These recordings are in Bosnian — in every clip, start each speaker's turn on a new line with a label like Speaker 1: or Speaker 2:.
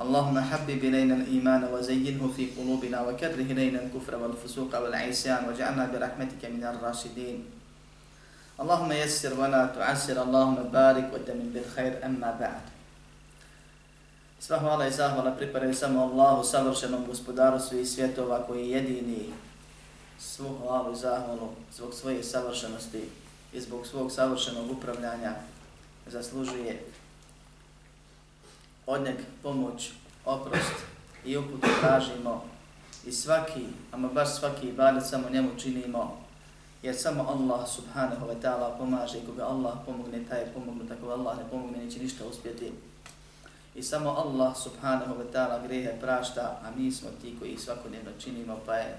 Speaker 1: اللهم حبب إلينا الإيمان وزينه في قلوبنا وكره إلينا الكفر والفسوق والعصيان واجعلنا برحمتك من الراشدين اللهم يسر ولا تعسر اللهم بارك وتمن بالخير أما بعد Sva hvala i zahvala pripadaju samo Allahu, savršenom gospodaru svih svjetova koji je jedini svu hvalu i zahvalu zbog svoje savršenosti i zbog svog savršenog upravljanja zaslužuje od njeg pomoć, oprost i uput tražimo i svaki, ama baš svaki ibadet samo njemu činimo jer samo Allah subhanahu wa ta'ala pomaže i koga Allah pomogne, taj je pomogne, tako Allah ne pomogne, neće ništa uspjeti. I samo Allah subhanahu wa ta'ala grehe prašta, a mi smo ti koji svakodnevno činimo, pa je,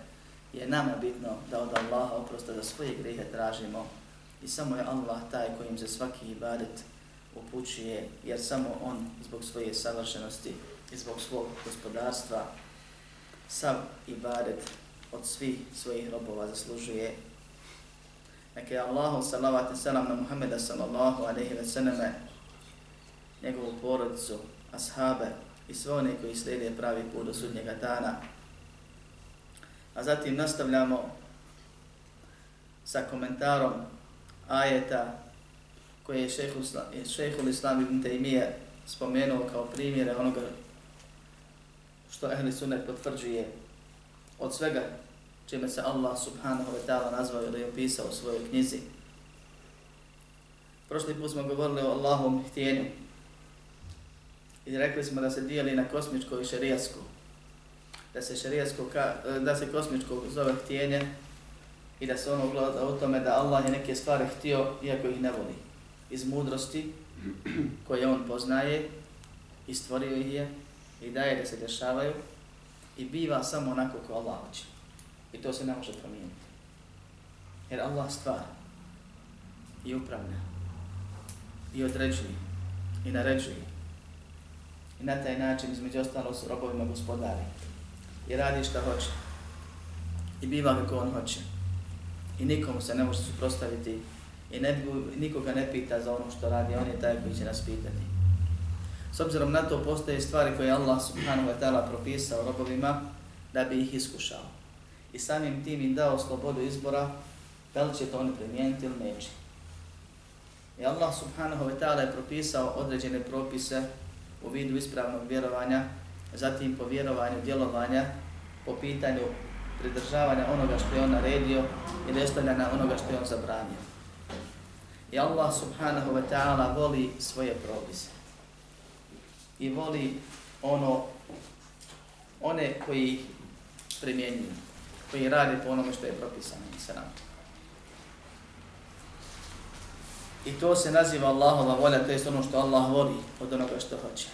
Speaker 1: je nama bitno da od Allaha oprosta da svoje grehe tražimo. I samo je Allah taj kojim za svaki ibadet upućuje, jer samo On zbog svoje savršenosti i zbog svog gospodarstva sav ibadet od svih svojih robova zaslužuje. Neka je Allahu salavat i salam na Muhammeda sallallahu alaihi wa sallame, njegovu porodicu, ashabe i sve one koji slijede pravi put do sudnjega dana. A zatim nastavljamo sa komentarom ajeta koje je šehhul islam ibn Taymiye spomenuo kao primjere onoga što ehli sunnet potvrđuje od svega čime se Allah subhanahu wa ta'ala nazvao ili je opisao u svojoj knjizi. Prošli put smo govorili o Allahovom htjenju i rekli smo da se dijeli na kosmičko i šerijasko. Da se šerijasko, da se kosmičko zove htjenje i da se ono gleda u tome da Allah je neke stvari htio iako ih ne voli. Iz mudrosti koje on poznaje i stvorio ih je i daje da se dešavaju i biva samo onako ko Allah hoće. I to se ne može promijeniti. Jer Allah stvara i upravlja i određuje i naređuje. I na taj način između ostalo su robovima gospodari. I radi šta hoće. I biva kako on hoće. I nikomu se ne može suprostaviti i ne, nikoga ne pita za ono što radi, on je taj koji će nas pitati. S obzirom na to postoje stvari koje Allah subhanahu wa ta'ala propisao robovima da bi ih iskušao. I samim tim im dao slobodu izbora da li će to oni primijeniti ili neće. I Allah subhanahu wa ta'ala je propisao određene propise u vidu ispravnog vjerovanja, zatim po vjerovanju djelovanja, po pitanju pridržavanja onoga što je on naredio i nestavljanja onoga što je on zabranio. I Allah subhanahu wa ta'ala voli svoje propise. I voli ono, one koji primjenjuju, koji rade po onome što je propisano. I to se naziva Allahova volja, to je ono što Allah voli od onoga što hoće.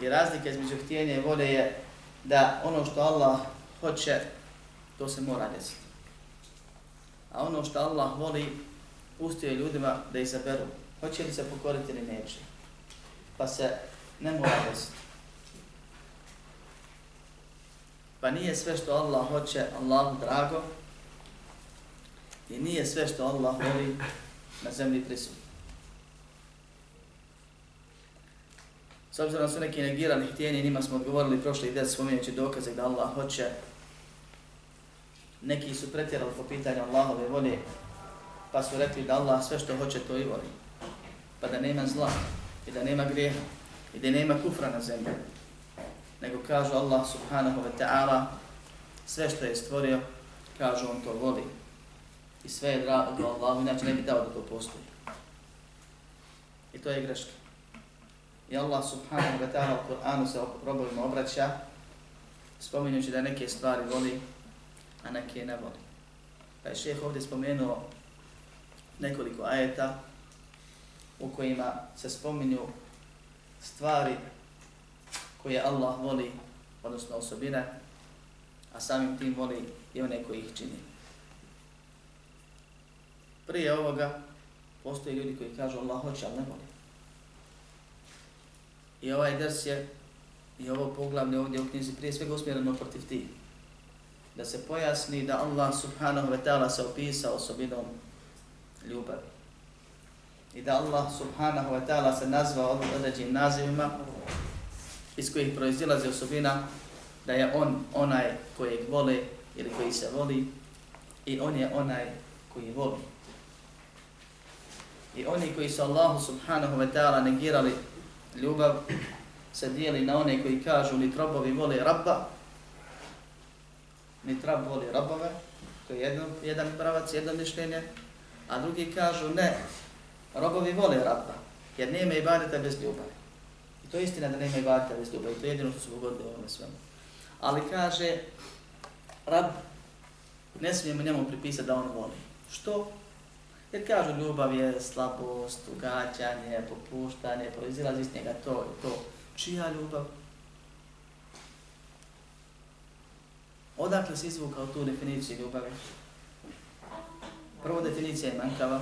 Speaker 1: I razlika između htjenja i volje je da ono što Allah hoće, to se mora desiti. A ono što Allah voli, pustio je ljudima da izaberu, hoće li se pokoriti ili neće. Pa se ne mora desiti. Pa nije sve što Allah hoće Allahu drago i nije sve što Allah voli na zemlji prisutno. S obzirom su neki negirani htjenje, njima smo odgovorili prošli ide spominjući dokaze da Allah hoće. Neki su pretjerali po pitanju Allahove volje, pa su rekli da Allah sve što hoće to i voli. Pa da nema zla i da nema grijeha i da nema kufra na zemlji. Nego kaže Allah subhanahu wa ta'ala sve što je stvorio, kaže on to voli. i sve je drago Allahu, inače ne bi dao da to postoji. I to je greška. I Allah subhanahu wa ta'ala u Kur'anu se robovima obraća, spominjući da neke stvari voli, a neke ne voli. Pa je šeheh ovdje spomenuo nekoliko ajeta u kojima se spominju stvari koje Allah voli, odnosno osobine, a samim tim voli i one koji ih čini. Prije ovoga postoje ljudi koji kažu Allah hoće, ali ne voli. I ovaj ders je, i ovo poglavlje ovdje u knjizi prije svega usmjereno protiv ti. Da se pojasni da Allah subhanahu wa ta'ala se opisa osobinom ljubavi. I da Allah subhanahu wa ta'ala se nazva određenim nazivima iz kojih proizilazi osobina da je on onaj kojeg vole ili koji se voli i on je onaj koji voli. I oni koji su Allahu subhanahu wa ta'ala negirali ljubav se dijeli na one koji kažu ni trobovi vole rabba, ni trab voli rabove, to je jedno, jedan pravac, jedno mišljenje, a drugi kažu ne, robovi vole rabba, jer nema ibadeta bez ljubavi. I to je istina da nema ibadeta bez ljubavi, to je jedino što su pogodili ovome svemu. Ali kaže, rab, ne smijemo njemu pripisati da on voli. Što? Jer kažu ljubav je slabost, ugađanje, popuštanje, proizilazi iz njega to i to. Čija ljubav? Odakle si izvukao tu definiciju ljubavi? Prvo definicija je mankava.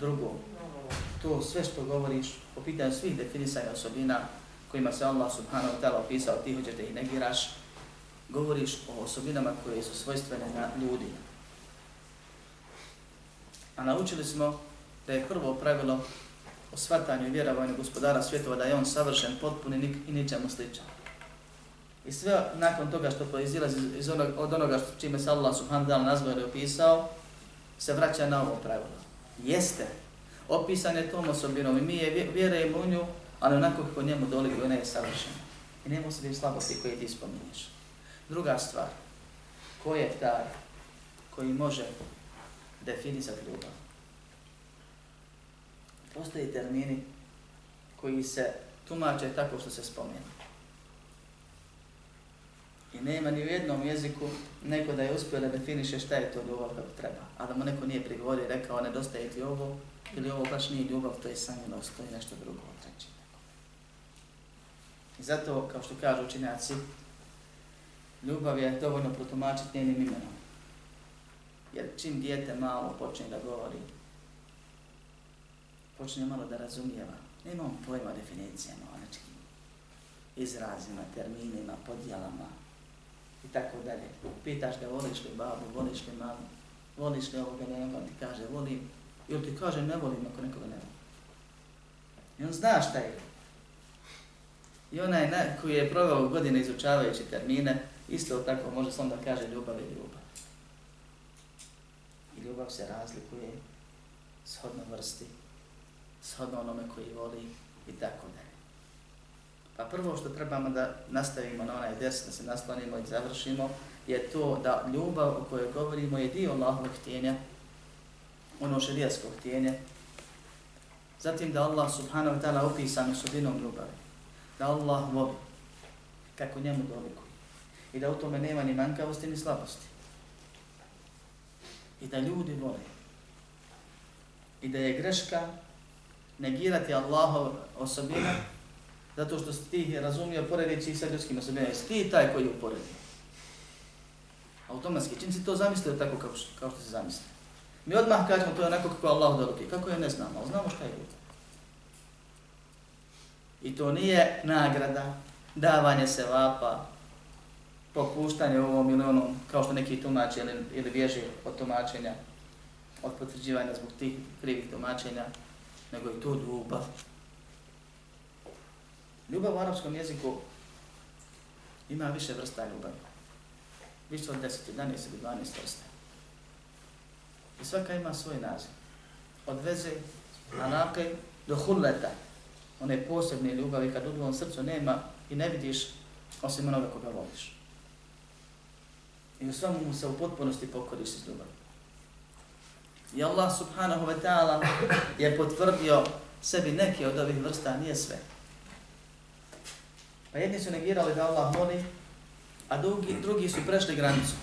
Speaker 1: Drugo, to sve što govoriš po pitanju svih definisanja osobina kojima se Allah subhanahu wa ta'ala opisao, ti hoćeš da ih negiraš, govoriš o osobinama koje su svojstvene na ljudi. A naučili smo da je prvo pravilo o svatanju i vjerovanju gospodara svjetova da je on savršen, potpun i ničemu sličan. I sve nakon toga što proizilazi iz onog, od onoga što čime se Allah subhanahu wa ta'ala nazvao i opisao, se vraća na ovo pravilo. Jeste, opisan je tom osobinom i mi je vjerujemo u nju, ali onako kako njemu doliko ona je savršena. I nema u sebi slabosti koje ti spominješ. Druga stvar, ko je taj koji može definisati ljubav? Postoji termini koji se tumače tako što se spomenu. I nema ni u jednom jeziku neko da je uspio da definiše šta je to ljubav kako treba. A da mu neko nije prigovorio i rekao nedostaje ti ovo ili ovo baš nije ljubav, to je sanjenost, to je nešto drugo treći. I zato, kao što kažu učinjaci, ljubav je dovoljno protumačiti njenim imenom. Jer čim dijete malo počne da govori, počne malo da razumijeva, nema on pojma definicijama, o nečkim izrazima, terminima, podjelama i tako dalje. Pitaš ga, voliš li babu, voliš li mamu, voliš li ovoga nema, ti kaže, volim, ili ti kaže, ne volim ako nekoga ne volim. I on zna šta je. I onaj na, koji je proveo godine izučavajući termine, isto tako može samo da kaže ljubav je ljubav. I ljubav se razlikuje shodno vrsti, shodno onome koji voli i tako dalje. Pa prvo što trebamo da nastavimo na onaj des, da se naslonimo i završimo, je to da ljubav o kojoj govorimo je dio Allahovog htjenja, ono šarijasko htjenje. Zatim da Allah subhanahu wa ta'ala opisan osobinom ljubavi. Da Allah voli kako njemu dolikuje. I da u tome nema ni mankavosti ni slabosti. I da ljudi vole. I da je greška negirati Allahov osobina zato što si ti razumio poredići sa ljudskim osobinama. Jesi ti taj koji je uporedio. Automatski, čim si to zamislio tako kao što, kao što se zamislio. Mi odmah kažemo to je onako kako Allah dolikuje. Kako je ne znamo, ali znamo šta je ljubav. I to nije nagrada, davanje se vapa, popuštanje ovom ili onom, kao što neki tumači ili, ili bježi od tumačenja, od potvrđivanja zbog tih krivih tumačenja, nego i to ljubav. Ljubav u arapskom jeziku ima više vrsta ljubavi. Više od 10, 11 ili 12 vrsta. I svaka ima svoj naziv. Od veze, anake, do hulleta. One posebne ljubavi kad u tvojom srcu nema i ne vidiš osim onoga koga voliš. I u svemu mu se u potpunosti pokoriš iz ljubavi. I Allah subhanahu wa ta'ala je potvrdio sebi neke od ovih vrsta, nije sve. Pa jedni su negirali da Allah voli, a drugi, drugi su prešli granicu.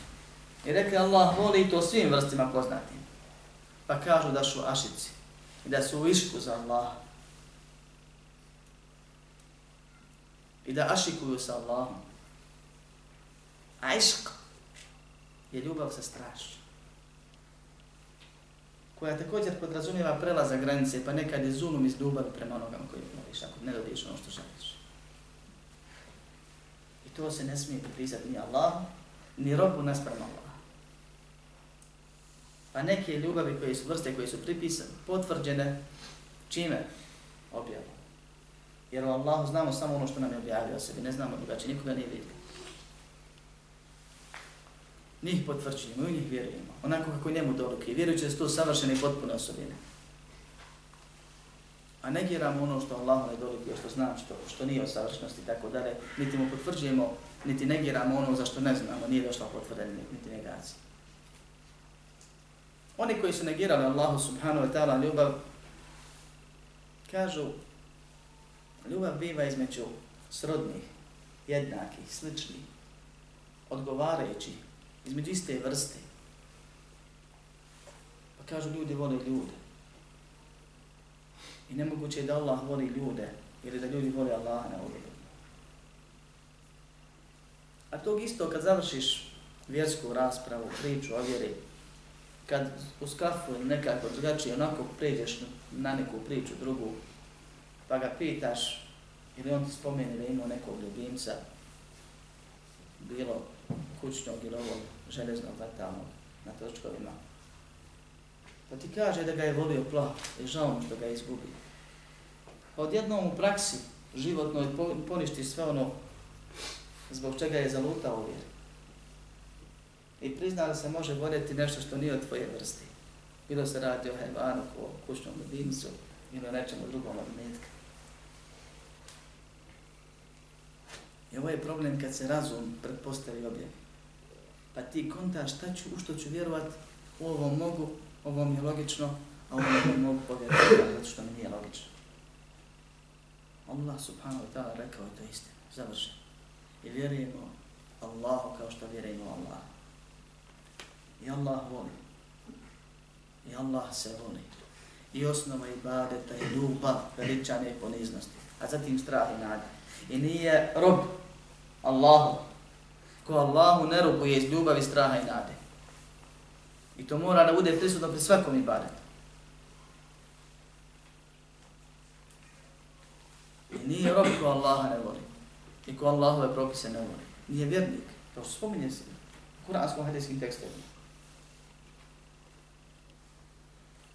Speaker 1: I rekli Allah voli to svim vrstima poznatim. Pa kažu da su ašici i da su u išku za Allah. I da ašikuju sa Allahom. A išk je ljubav sa strašću. Koja također podrazumijeva prelaza granice, pa nekad je zulum iz ljubavi prema onoga koji voliš, ako ne dobiješ ono što želiš. To se ne smije pripisati ni Allahu, ni robu nasprem Allah. Pa neke ljubavi koje su vrste, koje su pripisane, potvrđene, čime? Objavom. Jer u Allahu znamo samo ono što nam je objavio o sebi, ne znamo drugačije, nikoga nije vidio. Njih potvrđujemo i u njih vjerujemo, onako kako njemu dolike, Vjerujući da su to savršene i potpune osobine. A negiramo ono što Allah ne dolikuje, što znam, što, što nije o savršenosti i tako dalje, niti mu potvrđujemo, niti negiramo ono za što ne znamo, nije došla potvrđenje, niti negacija. Oni koji su negirali Allahu subhanahu wa ta'ala ljubav, kažu, ljubav biva između srodnih, jednakih, sličnih, odgovarajućih, između iste vrste. Pa kažu, ljudi vole ljude. I nemoguće je da Allah voli ljude, ili da ljudi vole Allah na ovdje. A tog isto kad završiš vjersku raspravu, priču o vjeri, kad u skafu nekako drugačije onako pređeš na neku priču drugu, pa ga pitaš ili on ti spomeni da ima nekog ljubimca, bilo kućnog ili ovog železnog vatalnog na točkovima, pa ti kaže da ga je volio plah i žao mu što ga je izgubio. Pa odjednom u praksi životnoj poništi sve ono zbog čega je zalutao vjeri i prizna da se može voljeti nešto što nije od tvoje vrste. Bilo se radi o hajvanu, o kućnom ljubimcu ili o nečemu drugom od metka. I ovo je problem kad se razum pretpostavi objavi. Pa ti kontaš šta ću, u što ću vjerovat, u ovo mogu, ovom je logično, a u ne mogu povjerovati, zato što mi nije logično. Allah subhanahu wa ta'ala rekao je to istinu, završeno. I vjerujemo Allahu kao što vjerujemo Allah. I Allah voli. I Allah se voli. I osnova ibadeta i ljubav, veličanje i poniznosti. A zatim strah i nada. I nije rob Allahu. Ko Allahu ne robuje iz ljubavi, straha i nade. I to mora da bude prisutno pri svakom ibadetu. I nije rob ko Allaha ne voli. I ko Allahove propise ne voli. Nije vjernik. To spominje se u kuranskom hadijskim tekstovima.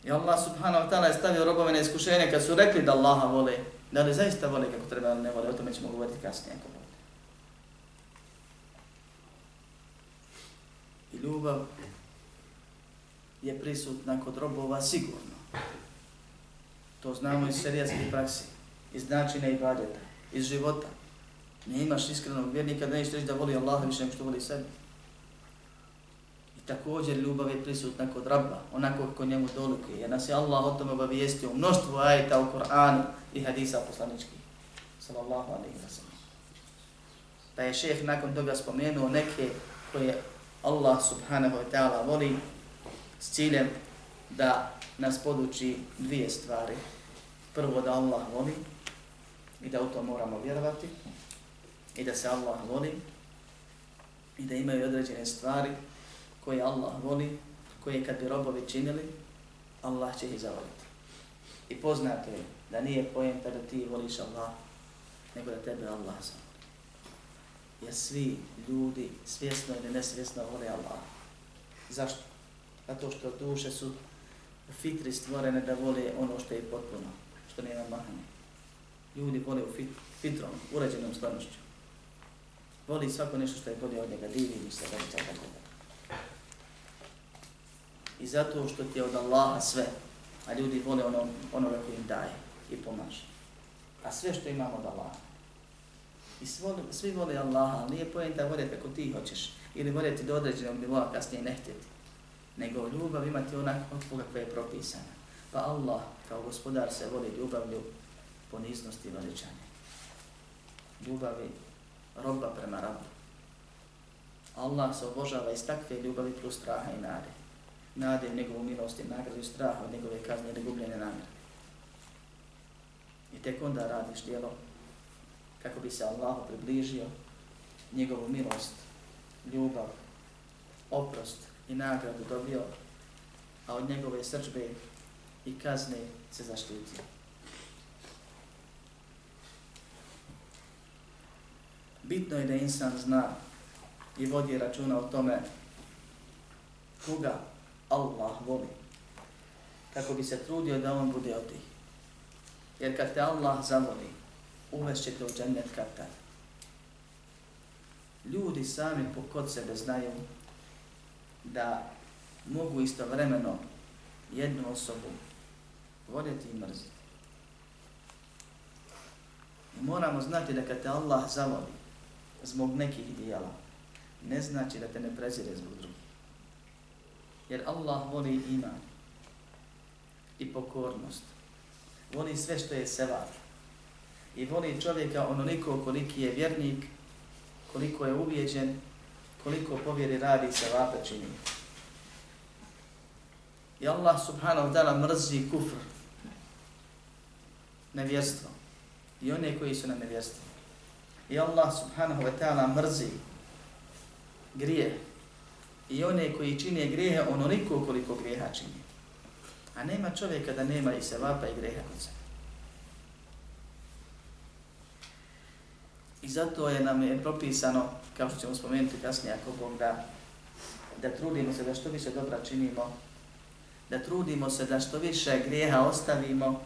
Speaker 1: I Allah subhanahu wa ta'ala je stavio robove na iskušenje kad su rekli da Allaha vole, da li zaista vole kako treba, ili ne vole, o tome ćemo govoriti kasnije ako vole. I ljubav je prisutna kod robova sigurno. To znamo iz šerijatske praksi, iz načina i badeta, iz života. Ne imaš iskrenog vjernika da nećeš reći da voli Allaha više nego što voli sebe. I također ljubav je prisutna kod rabba, onako kako njemu dolike, jer nas je Allah o tome obavijestio u mnoštvu ajeta u Koranu i hadisa poslaničkih. Sallallahu alaihi wa sallam. Pa je šeheh nakon toga spomenuo neke koje Allah subhanahu wa ta'ala voli s ciljem da nas poduči dvije stvari. Prvo da Allah voli i da u to moramo vjerovati i da se Allah voli i da imaju određene stvari koje Allah voli, koje kad bi robovi činili, Allah će ih zavoliti. I poznato je da nije pojenta da ti voliš Allah, nego da tebe Allah zavoli. Jer svi ljudi svjesno ili nesvjesno vole Allah. Zašto? Zato što duše su u fitri stvorene da vole ono što je potpuno, što nema mahane. Ljudi vole u fit, fitrom, uređenom stvarnošću. Voli svako nešto što je bolje od njega, divi mu se, da tako da i zato što ti je od Allaha sve, a ljudi vole ono, onoga koji im daje i pomaže. A sve što imamo od Allaha. I svi, svi vole Allaha, ali nije pojenta voljeti kako ti hoćeš ili voljeti do određenog nivoa kasnije ne htjeti nego ljubav imati onako kakva je propisana. Pa Allah kao gospodar se voli ljubavlju poniznosti i veličanje. Ljubavi roba prema rabu. Allah se obožava iz takve ljubavi plus straha i nade. Nade u njegovu milost i nagradu i straha od njegove kazne i negubljene namjere. I tek onda radiš djelo kako bi se Allahu približio njegovu milost, ljubav, oprost i nagradu dobio, a od njegove srđbe i kazne se zaštitio. Bitno je da insan zna i vodi računa o tome koga Allah voli, kako bi se trudio da on bude od tih. Jer kad te Allah zavoli, uvešćete u džennet kad tad. Ljudi sami po kod sebe znaju da mogu istovremeno jednu osobu voljeti i mrziti. I moramo znati da kad te Allah zavoli zbog nekih dijela, ne znači da te ne prezire zbog drugih. Jer Allah voli iman i pokornost. Voli sve što je sevar. I voli čovjeka onoliko koliki je vjernik, koliko je uvjeđen koliko povjeri radi i vape čini. I Allah subhanahu wa ta'ala mrzi kufr, nevjestvo i one koji su na nevjestvu. I Allah subhanahu wa ta'ala mrzi grije i one koji čine grijehe onoliko koliko grijeha čini. A nema čovjeka da nema i sevapa i grijeha kod sebe. I zato je nam je propisano, kao što ćemo spomenuti kasnije ako Bog da, da trudimo se da što više dobra činimo, da trudimo se da što više grijeha ostavimo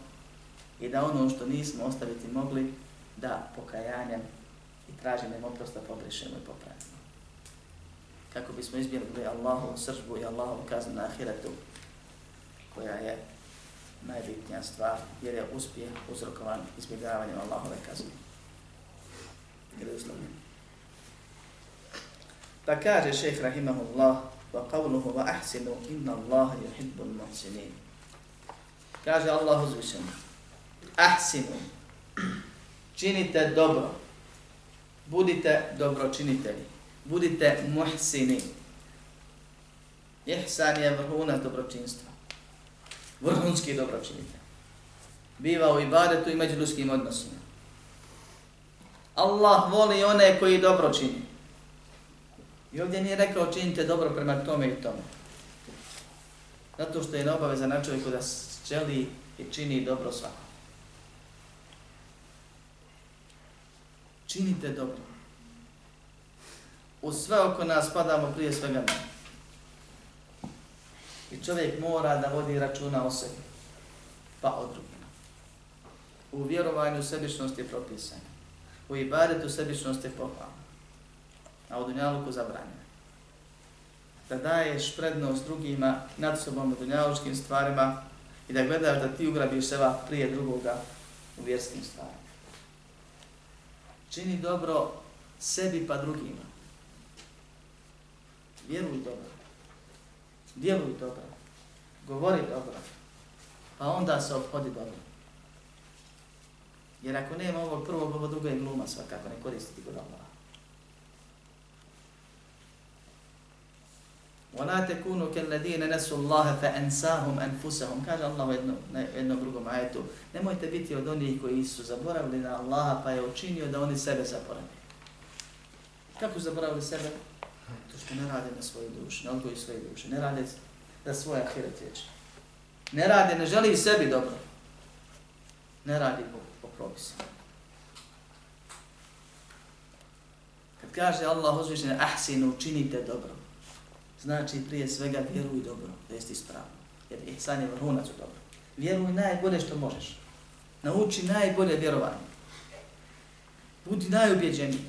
Speaker 1: i da ono što nismo ostaviti mogli, da pokajanjem i traženjem oprosta pobrišemo i popravimo. Kako bismo izbjegli Allahovu sržbu i Allahovu kaznu na ahiretu, koja je najbitnija stvar, jer je uspjeh uzrokovan izbjegavanjem Allahove kazne. Pa kaže šeheh rahimahullah, wa qavluhu wa ahsinu inna Allah yuhibbu muhsinin. Kaže Allah uzvišeno, ahsinu, činite dobro, budite dobročinitelji, budite muhsini. Ihsan je vrhunac dobročinstva, vrhunski dobročinitelj. Biva u ibadetu i među ljudskim odnosima. Allah voli one koji dobro čini. I ovdje nije rekao činite dobro prema tome i tome. Zato što je na obaveza na čovjeku da želi i čini dobro svako. Činite dobro. U sve oko nas padamo prije svega na. I čovjek mora da vodi računa o sebi, pa o drugima. U vjerovanju sebičnosti je propisano. U ibadetu sebičnost je pohvalna. A u dunjaluku zabranjena. Da daješ prednost drugima nad sobom u dunjalučkim stvarima i da gledaš da ti ugrabiš seba prije drugoga u vjerskim stvarima. Čini dobro sebi pa drugima. Vjeruj dobro. Djeluj dobro. Govori dobro. Pa onda se obhodi dobro. Jer ako nema ovog prvog, ovo drugo je gluma svakako, ne koristiti kod Allah. وَلَا تَكُونُوا كَلَّذِينَ نَسُوا اللَّهَ فَأَنْسَاهُمْ أَنْفُسَهُمْ Kaže Allah u jednom, jednom drugom ajetu. Nemojte biti od onih koji su zaboravili na Allaha pa je učinio da oni sebe zaboravili. Kako su zaboravili sebe? To što ne rade na svoju dušu, ne odgoji svoje duše, ne rade da svoje ahiret vječe. Ne rade, ne želi sebi dobro. Ne radi Bog propisima. Kad kaže Allah uzvišen, ahsinu, učinite dobro. Znači prije svega vjeruj dobro, to jest ispravno. Jer ihsan je vrhunac u dobro. Vjeruj najbolje što možeš. Nauči najbolje vjerovanje. Budi najubjeđeniji.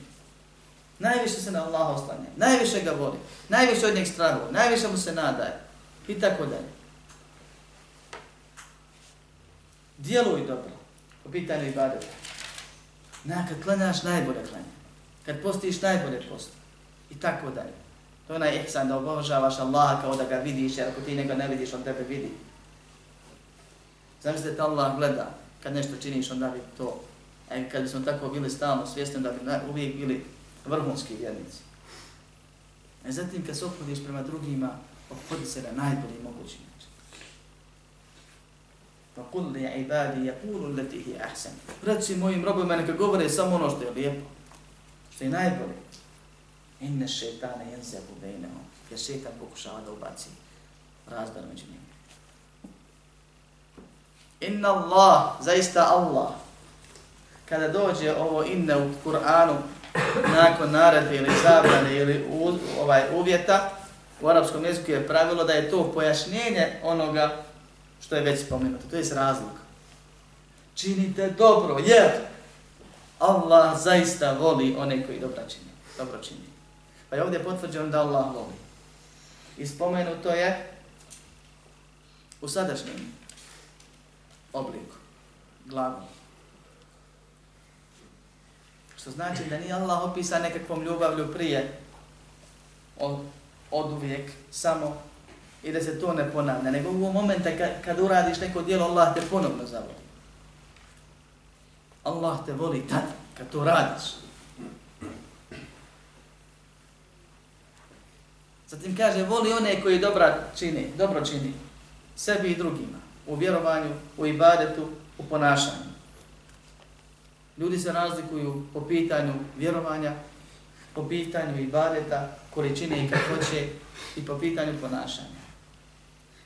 Speaker 1: Najviše se na Allaha oslanja. Najviše ga voli. Najviše od njeg strahu. Najviše mu se nadaje. I tako dalje. Djeluj dobro po pitanju ibadeta. Na, kad klanjaš, najbolje klanja. Kad postiš, najbolje posti. I tako dalje. To je onaj ihsan da obožavaš Allaha kao da ga vidiš, jer ako ti njega ne vidiš, on tebe vidi. Zamislite da Allah gleda kad nešto činiš, onda bi to, e, kad bismo tako bili stalno svjesni, da bi uvijek bili vrhunski vjernici. E zatim kad se ophodiš prema drugima, ophodi se na najbolji mogući način. Pa kul li ibadi yakulu allati. Reci mojim neka govore samo ono što je lijepo, što je najbolje. Inne šeitane jenzebu bejnehom. Jer šeitan pokušava da ubaci razdor među njima. Inna Allah, zaista Allah, kada dođe ovo inne u Kur'anu, nakon naredbe ili zabrane ili u, ovaj uvjeta, u arapskom jeziku je pravilo da je to pojašnjenje onoga što je već spomenuto. To je razlog. Činite dobro, jer Allah zaista voli one koji dobro čini. Dobro čini. Pa je ovdje potvrđeno da Allah voli. I spomenuto je u sadašnjem obliku, glavom. Što znači da nije Allah opisan nekakvom ljubavlju prije od, od uvijek, samo i da se to ne ponavlja, nego u momenta kad, kad uradiš neko dijelo, Allah te ponovno zavoli. Allah te voli tad, kad to radiš. Zatim kaže, voli one koji dobra čini, dobro čini, sebi i drugima, u vjerovanju, u ibadetu, u ponašanju. Ljudi se razlikuju po pitanju vjerovanja, po pitanju ibadeta, količine i kakvoće i po pitanju ponašanja.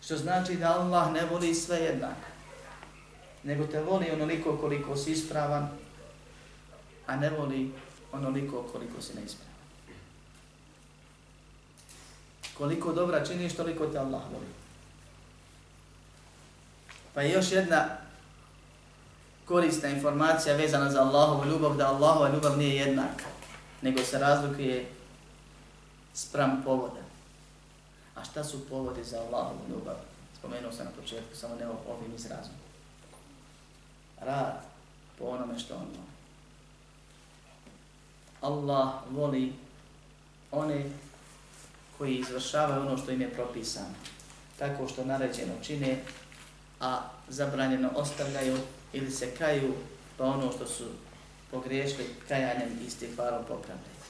Speaker 1: Što znači da Allah ne voli sve jednako, nego te voli onoliko koliko si ispravan, a ne voli onoliko koliko si neispravan. Koliko dobra činiš, toliko te Allah voli. Pa je još jedna korisna informacija vezana za Allahovu ljubav, da Allahova ljubav nije jednaka, nego se razlikuje spram povoda. A šta su povodi za Allahovu ljubav? Spomenuo sam na početku, samo ne ovim izrazom. Rad po onome što on voli. Allah voli one koji izvršavaju ono što im je propisano. Tako što naređeno čine, a zabranjeno ostavljaju ili se kaju pa ono što su pogriješili kajanjem i istighfarom popravljaju.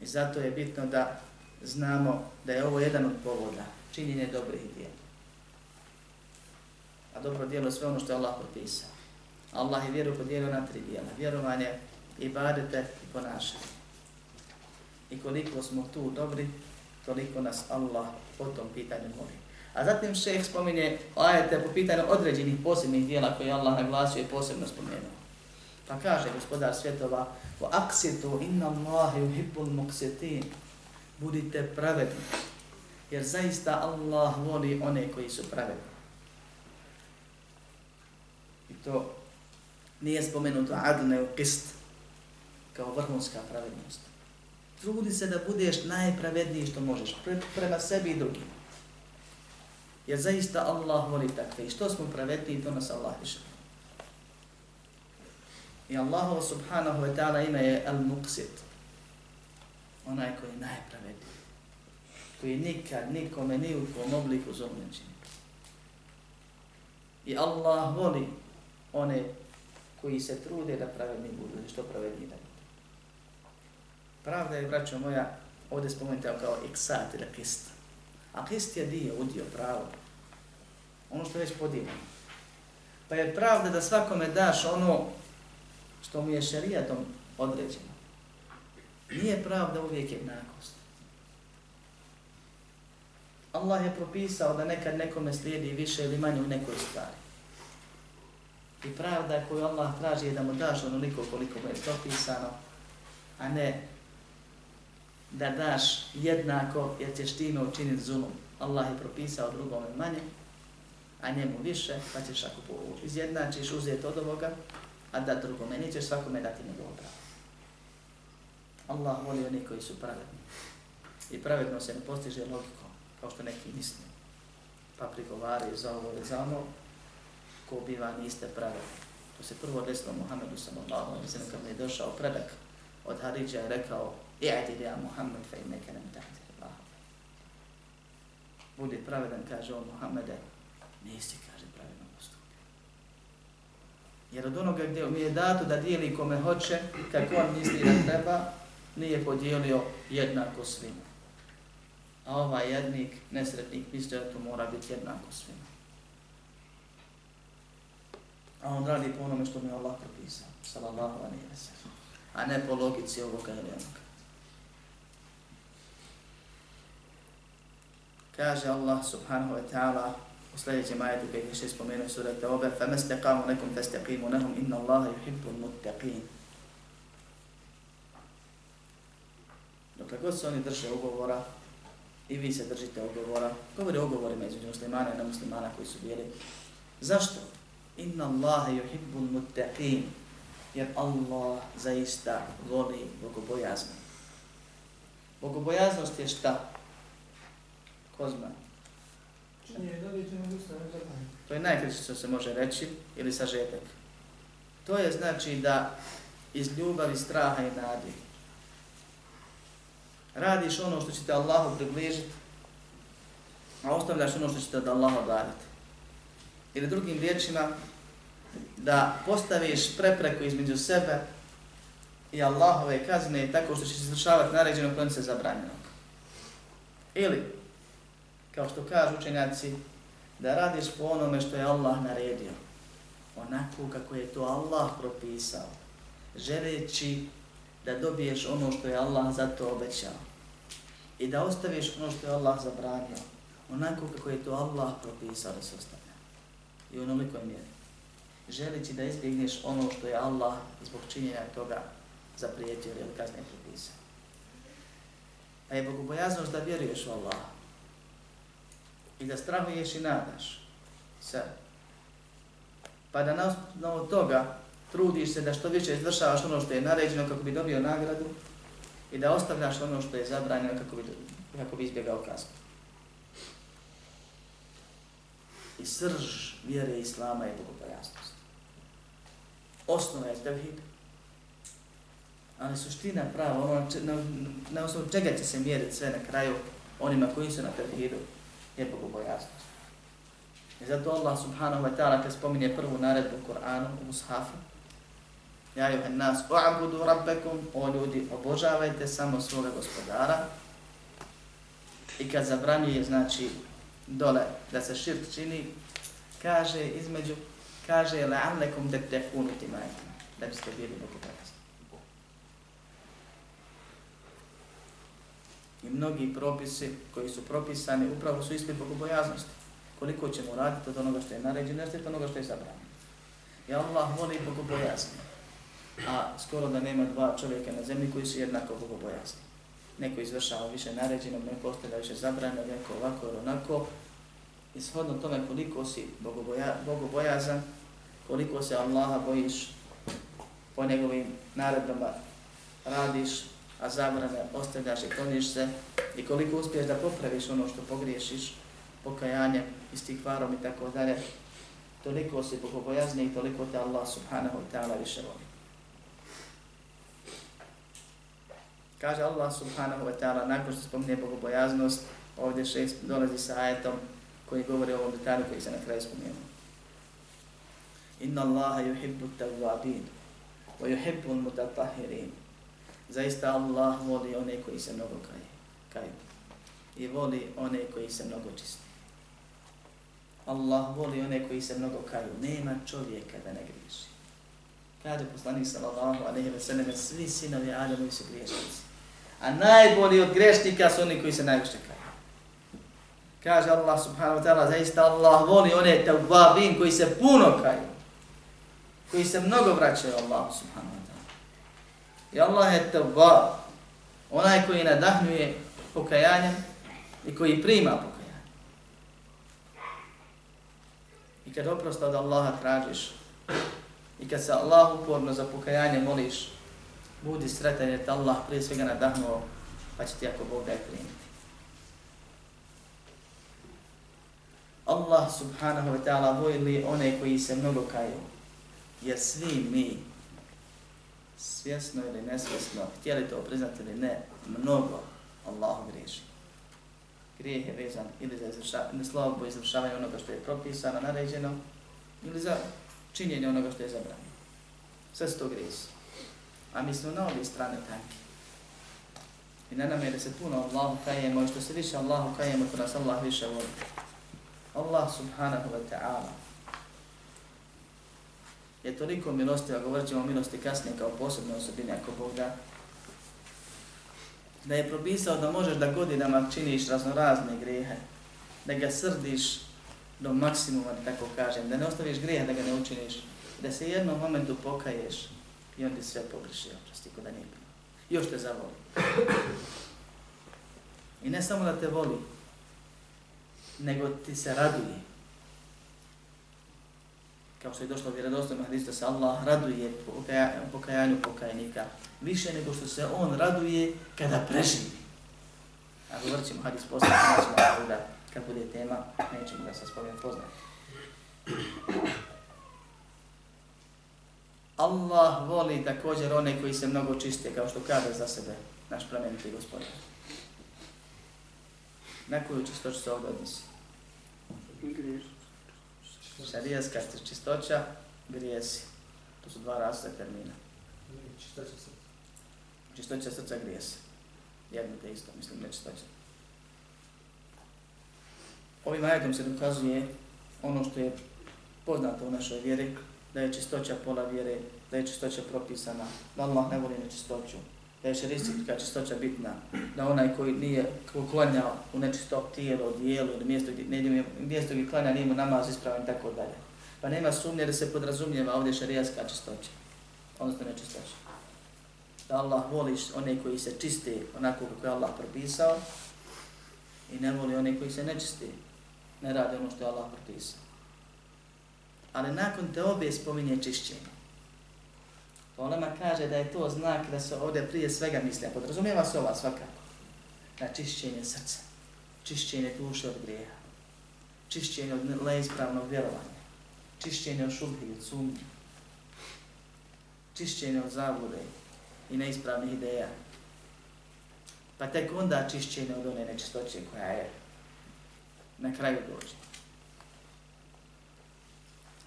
Speaker 1: I zato je bitno da znamo da je ovo jedan od povoda, činjenje dobrih djela. A dobro djelo je sve ono što je Allah propisao. Allah je vjeru podijelio na tri djela. Vjerovanje, ibadete i ponašanje. I koliko smo tu dobri, toliko nas Allah po tom pitanju moli. A zatim šeheh spominje ajete po pitanju određenih posebnih dijela koje Allah naglasio i posebno spomenuo. Pa kaže gospodar svjetova, u aksitu inna Allahi uhibbul muksitin, budite pravedni, jer zaista Allah voli one koji su pravedni. I to nije spomenuto adne u kist, kao vrhunska pravednost. Trudi se da budeš najpravedniji što možeš, pre, prema sebi i drugima. Jer zaista Allah voli takve. I što smo pravedni, to nas Allah više. I Allah subhanahu wa ta'ala ime je Al-Muqsit. Onaj koji je najpravedniji. Koji nikad nikome ni u kom obliku zlom ne čini. I Allah voli one koji se trude da pravedni budu, što pravedni da budu. Pravda je, braćo moja, ovdje spomenuti kao iksat ili kist. A kist je dio, udio, pravo ono što je već podijeljeno. Pa je pravda da svakome daš ono što mu je šerijatom određeno. Nije pravda uvijek jednakost. Allah je propisao da nekad nekome slijedi više ili manje u nekoj stvari. I pravda koju Allah traži je da mu daš onoliko koliko mu je propisano, a ne da daš jednako jer ćeš time učiniti zulum. Allah je propisao drugome manje, a njemu više, pa ćeš ako izjednačiš uzeti od ovoga, a da drugome, nećeš svakome dati njegovo pravo. Allah voli oni koji su pravedni. I pravedno se ne postiže logikom, kao što neki misle. Pa prigovaraju za ovo ili za ono, ko biva niste pravedni. To se prvo desilo Muhammedu sallallahu alaihi sallam, kad je došao predak od Haridža i rekao, i'adil ja Muhammed fe inneke nem tahti Allah. Budi pravedan, kaže on Muhammede, nisi, kaže, pravedno postupio. Jer od onoga gdje mi je dato da dijeli kome hoće, kako on misli da treba, nije podijelio jednako svima. A ovaj jednik, nesretnik, misli da to mora biti jednako svima. A on radi po onome što mi je Allah propisao, sallallahu alaihi wa sallam. A ne po logici ovoga ili onoga. Kaže Allah subhanahu wa ta'ala u sljedećem ajetu koji je še spomenuo sura Teobe فَمَسْتَقَامُ نَكُمْ فَسْتَقِيمُ نَهُمْ إِنَّ اللَّهَ يُحِبُّ الْمُتَّقِينَ Dokle god se oni drže ugovora i vi se držite ugovora, govori o ugovorima između muslimana i nemuslimana koji su bili. Zašto? Inna Allahe yuhibbul muttaqin. Jer Allah zaista voli bogobojaznost. Bogobojaznost je šta? Ko zna? To je najkraće što se može reći ili sažetak. To je znači da iz ljubavi, straha i nadi radiš ono što će te Allahu približiti, a ostavljaš ono što će te od Allaha odaviti. Ili drugim riječima, da postaviš prepreku između sebe i Allahove kazne tako što ćeš izvršavati naređeno kojim se zabranjeno. Ili, kao što kažu učenjaci, da radiš po onome što je Allah naredio, onako kako je to Allah propisao, želeći da dobiješ ono što je Allah za to obećao i da ostaviš ono što je Allah zabranio, onako kako je to Allah propisao da se ostavlja. I u onolikoj mjeri. Želići da izbjegneš ono što je Allah zbog činjenja toga zaprijetio ili kazne propisao. Pa je bogobojaznost da vjeruješ u Allah i da strahuješ i nadaš se. Pa da na osnovu toga trudiš se da što više izvršavaš ono što je naređeno kako bi dobio nagradu i da ostavljaš ono što je zabranjeno kako bi, kako bi izbjegao kaznu. I srž vjere Islama je bogobojasnost. Osnova je tevhid. Ali suština prava, ono na, na osnovu čega će se mjeriti sve na kraju onima koji su na tevhidu, je bogobojasnost. I zato Allah subhanahu wa ta'ala kad spominje prvu naredbu u Kur'anu, u Mushafu, Ja juhe nas, u'abudu rabbekum, o ljudi, obožavajte samo svoga gospodara. I kad zabranjuje, znači, dole da se širk čini, kaže između, kaže la'allekum tettekunu timajte, da biste bili bogobojazni. I mnogi propisi koji su propisani upravo su ispred bogobojaznosti. Koliko ćemo raditi od onoga što je naređeno, od onoga što je zabranjeno. I Allah voli bogobojazni a skoro da nema dva čovjeka na zemlji koji su jednako bogobojazni. Neko izvršava više naređeno, neko ostavlja više zabranjeno, neko ovako ili onako. I shodno tome koliko si bogoboja, bogobojazan, koliko se Allaha bojiš po njegovim naredbama radiš, a zabrane ostavljaš i kloniš se i koliko uspiješ da popraviš ono što pogriješiš, pokajanjem, istihvarom i tako dalje, toliko si bogobojazni i toliko te Allah subhanahu wa ta'ala više voli. Kaže Allah subhanahu wa ta'ala, nakon što spomne bogobojaznost, ovdje šest dolazi sa ajetom koji govori o ovom detalju koji se na kraju spomenuo. Inna Allaha yuhibbu tawwabin wa yuhibbu al-mutatahhirin. Zaista Allah voli one koji se mnogo kaju. kaju. I voli one koji se mnogo čisti. Allah voli one koji se mnogo kaju. Nema čovjeka da ne griješi. Kaže poslanik sallallahu alejhi ve sellem svi sinovi Adamovi su griješnici. A najbolji od grešnika su oni koji se najviše kaju. Kaže Allah subhanahu wa ta'ala, zaista Allah voli one tawabin koji se puno kaju. Koji se mnogo vraćaju Allah subhanahu wa ta'ala. I Allah je tawab. Onaj koji nadahnuje pokajanjem i koji prima pokajanje. I kad oprosta od Allaha tražiš i kad se Allah uporno za pokajanje moliš, budi sretan jer te Allah prije svega nadahnuo, pa će ti ako Bog daj primiti. Allah subhanahu wa ta'ala vojili one koji se mnogo kaju, jer svi mi svjesno ili nesvjesno, htjeli to priznati ili ne, mnogo Allahu griješi. Grijeh je vezan ili za izvršavanje, slovo izvršavanje onoga što je propisano, naređeno, ili za činjenje onoga što je zabranjeno. Sve su to grijesi. A mi smo na obje strane tanki. I na nama je da se puno Allahu kajemo i što se više Allahu kajemo, to nas Allah više voli. Allah subhanahu wa ta'ala je toliko milostiva, a govorit ćemo o milosti kasnije kao posebne osobine ako Bog da, da je propisao da možeš da godinama činiš raznorazne grijehe, da ga srdiš do maksimuma, da tako kažem, da ne ostaviš grijeha da ga ne učiniš, da se jednom momentu pokaješ i on ti sve pogriši, oprosti, kod da nije bilo. Još te zavoli. I ne samo da te voli, nego ti se raduje. Kao što je došlo u hadisu da se Allah raduje pokajanju pokajnika više nego što se on raduje kada preživi. A govorit ćemo hadis poslije, nećemo da kad bude tema, nećemo da se spomen poznati. Allah voli također one koji se mnogo čiste, kao što kaže za sebe naš plemeniti gospodin. Na koju čistoću se ovdje odnosi? Šarijaska čistoća, grijesi. To su dva različita termina.
Speaker 2: Čistoća srca.
Speaker 1: Čistoća srca grijesi. Jedno te isto, mislim, ne čistoća. Ovim ajetom se dokazuje ono što je poznato u našoj vjeri, da je čistoća pola vjere, da je čistoća propisana, da Allah ne voli nečistoću, da je šeristika čistoća bitna, da onaj koji nije klanja u nečisto tijelo, dijelo ili mjesto gdje, ne, mjesto gdje klanja nije mu namaz ispravan i tako dalje. Pa nema sumnje da se podrazumijeva ovdje šarijaska čistoća, odnosno nečistoća. Da Allah voli one koji se čiste onako kako je Allah propisao i ne voli one koji se nečiste, ne radi ono što je Allah propisao. Ali nakon te obje spominje čišćenje. Olema kaže da je to znak da se ovdje prije svega misli, a podrazumijeva se ova svakako, na čišćenje srca, čišćenje duše od grijeha, čišćenje od neispravnog vjerovanja, čišćenje od šubhi i od sumnje, čišćenje od zavude i neispravnih ideja, pa tek onda čišćenje od one nečistoće koja je na kraju dođe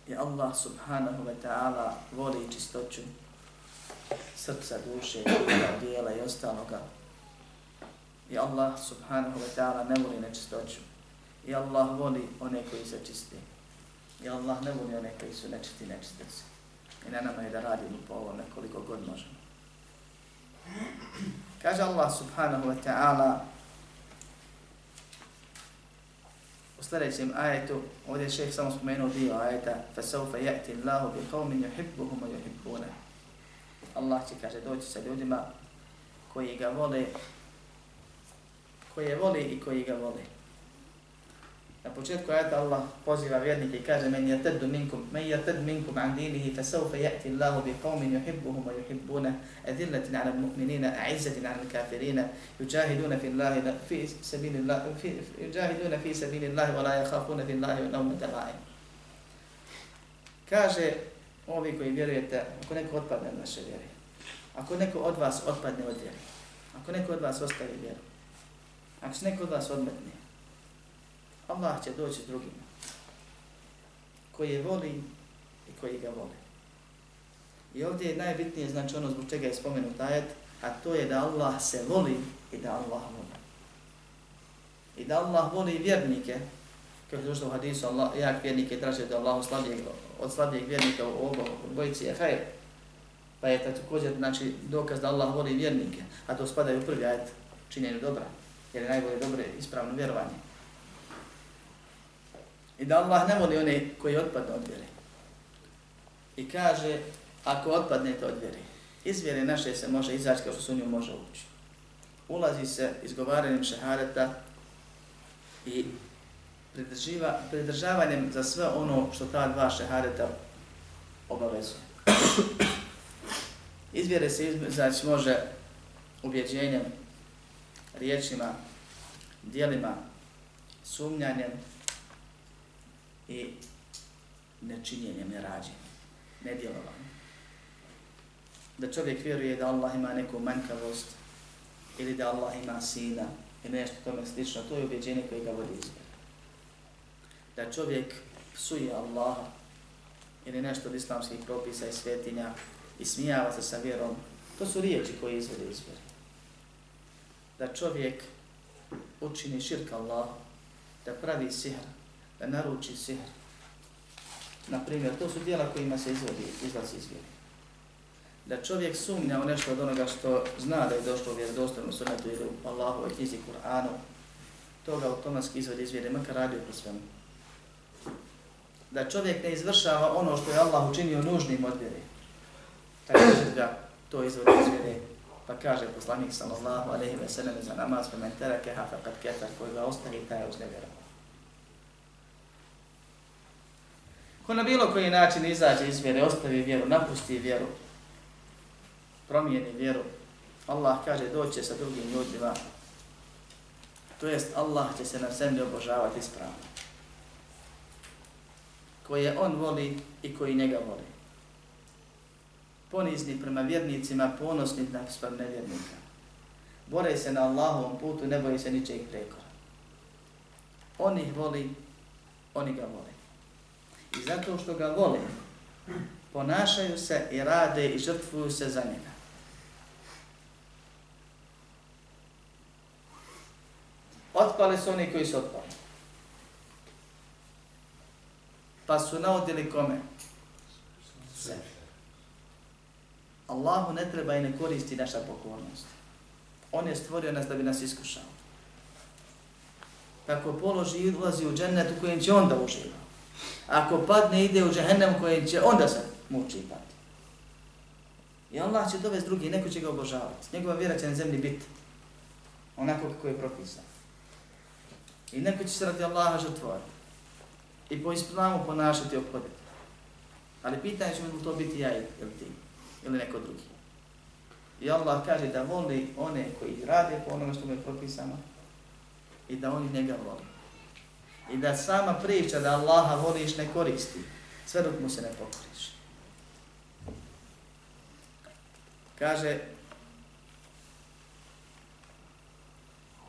Speaker 1: je Allah subhanahu wa ta'ala voli čistoću srca, duše, dijela i ostaloga. I Allah subhanahu wa ta'ala ne voli nečistoću. I Allah voli one koji se čiste. I Allah ne voli one koji su nečisti, nečisti se. I na nama je da radimo po ovome koliko god možemo. Kaže Allah subhanahu wa ta'ala u sljedećem ajetu, ovdje je šeh samo spomenuo dio ajeta فَسَوْفَ يَأْتِ اللَّهُ بِقَوْمٍ يُحِبُّهُمَ يُحِبُّونَ Allah će, kaže, doći sa ljudima koji ga vole, koje vole i koji ga vole. Na početku ajeta Allah poziva vjernike i kaže men yataddu minkum men yatad minkum an dinihi fa sawfa yati Allahu bi qaumin yuhibbuhum wa yuhibbuna adillatin 'ala al-mu'minina a'izzatin 'ala al-kafirina yujahiduna fi Allahi fi sabilillah fi yujahiduna fi sabilillah wa la yakhafuna fi Allahi lawmata la'im. Kaže ovi koji vjerujete, ako neko otpadne od naše vjere, ako neko od vas otpadne od vjere, ako neko od vas ostavi vjeru, ako se neko od vas odmetne, Allah će doći drugima, koji je voli i koji ga voli. I ovdje je najbitnije znači ono zbog čega je spomenut ajet, a to je da Allah se voli i da Allah voli. I da Allah voli vjernike, kao je došlo u hadisu, Allah, jak vjernike traže da Allah slabijeg, od slabijeg vjernika u ovom bojici je hajr. Pa je također znači, dokaz da Allah voli vjernike, a to spada u prvi ajet činjenju dobra, jer je najbolje dobro ispravno vjerovanje. I da Allah ne voli one koji otpadne od vjere. I kaže, ako otpadnete od vjere, iz vjere naše se može izaći kao što su nju može ući. Ulazi se izgovaranjem šehareta i pridrživa, pridržavanjem za sve ono što ta dva šehareta obavezuje. Iz vjere se izaći može ubjeđenjem, riječima, dijelima, sumnjanjem, i nečinjenjem, nerađenjem, nedjelovanjem. da čovjek vjeruje da Allah ima neku manjkavost ili da Allah ima sina ili nešto tome slično, to je ubjeđenje koje ga vodi iz Da čovjek psuje Allaha ili nešto od islamskih propisa i svetinja i smijava se sa vjerom, to su riječi koje izvode iz. Da čovjek učini širk Allah, da pravi sihr, da naruči sihr. Naprimjer, to su dijela kojima se izvodi, izlazi iz vjere. Da čovjek sumnja u nešto od onoga što zna da je došlo u vjerodostavnu sunetu ili u Allahovoj knjizi Kur'anu, to ga automatski izvodi iz vjere, makar radio po svemu. Da čovjek ne izvršava ono što je Allah učinio nužnim od vjere, također ga to izvodi iz vjere Pa kaže poslanik sallallahu alaihi ve sellem za namaz pa men terake ha faqad ketar, ko ga ostavi taj je uznevjerao. Ko na bilo koji način izađe iz vjere, ostavi vjeru, napusti vjeru, promijeni vjeru, Allah kaže doće sa drugim ljudima, to jest Allah će se na zemlji obožavati ispravno. Koje on voli i koji njega voli ponizni prema vjernicima, ponosni na sprem nevjernika. Bore se na Allahovom putu, ne boje se ničeg prekora. On ih voli, oni ga vole. I zato što ga vole, ponašaju se i rade i žrtvuju se za njega. Otpali su oni koji su otpali. Pa su naudili kome? Sebi. Allahu ne treba i ne koristi naša pokornost. On je stvorio nas da bi nas iskušao. Kako položi i ulazi u džennet u kojem će onda uživa. Ako padne ide u džehennem kojem će onda se muči i pati. I Allah će dovesti drugi, neko će ga obožavati. Njegova vjera će na zemlji biti onako kako je propisan. I neko će se radi Allaha žrtvovati. I po islamu ponašati i obhoditi. Ali pitanje će mi to biti ja ili ti ili neko drugi. I Allah kaže da voli one koji rade po onome što mu je propisano i da oni njega voli. I da sama priča da Allaha voliš ne koristi, sve dok mu se ne pokoriš. Kaže,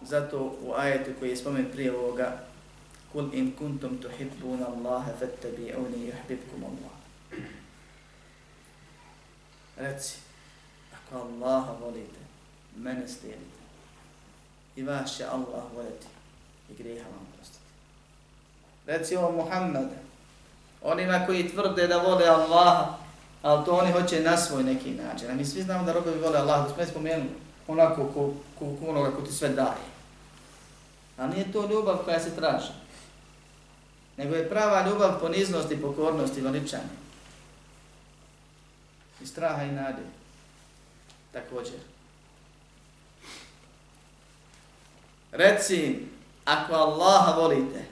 Speaker 1: zato u ajetu koji je spomen prije ovoga, Kul in kuntum tuhibbuna Allaha fattabi'uni yuhibbukum Allah reci, ako Allaha volite, mene slijedite. I vas će Allah voliti i grijeha vam prostiti recimo Muhammed, onima koji tvrde da vole Allaha, ali to oni hoće na svoj neki način. A mi svi znamo da robovi vole Allaha, da smo spomenuli, onako ko, ko, ko onoga ko ti sve daje. A nije to ljubav koja se traži. Nego je prava ljubav poniznosti, pokornosti, veličanja i straha i nade. Također. Reci, ako Allaha volite,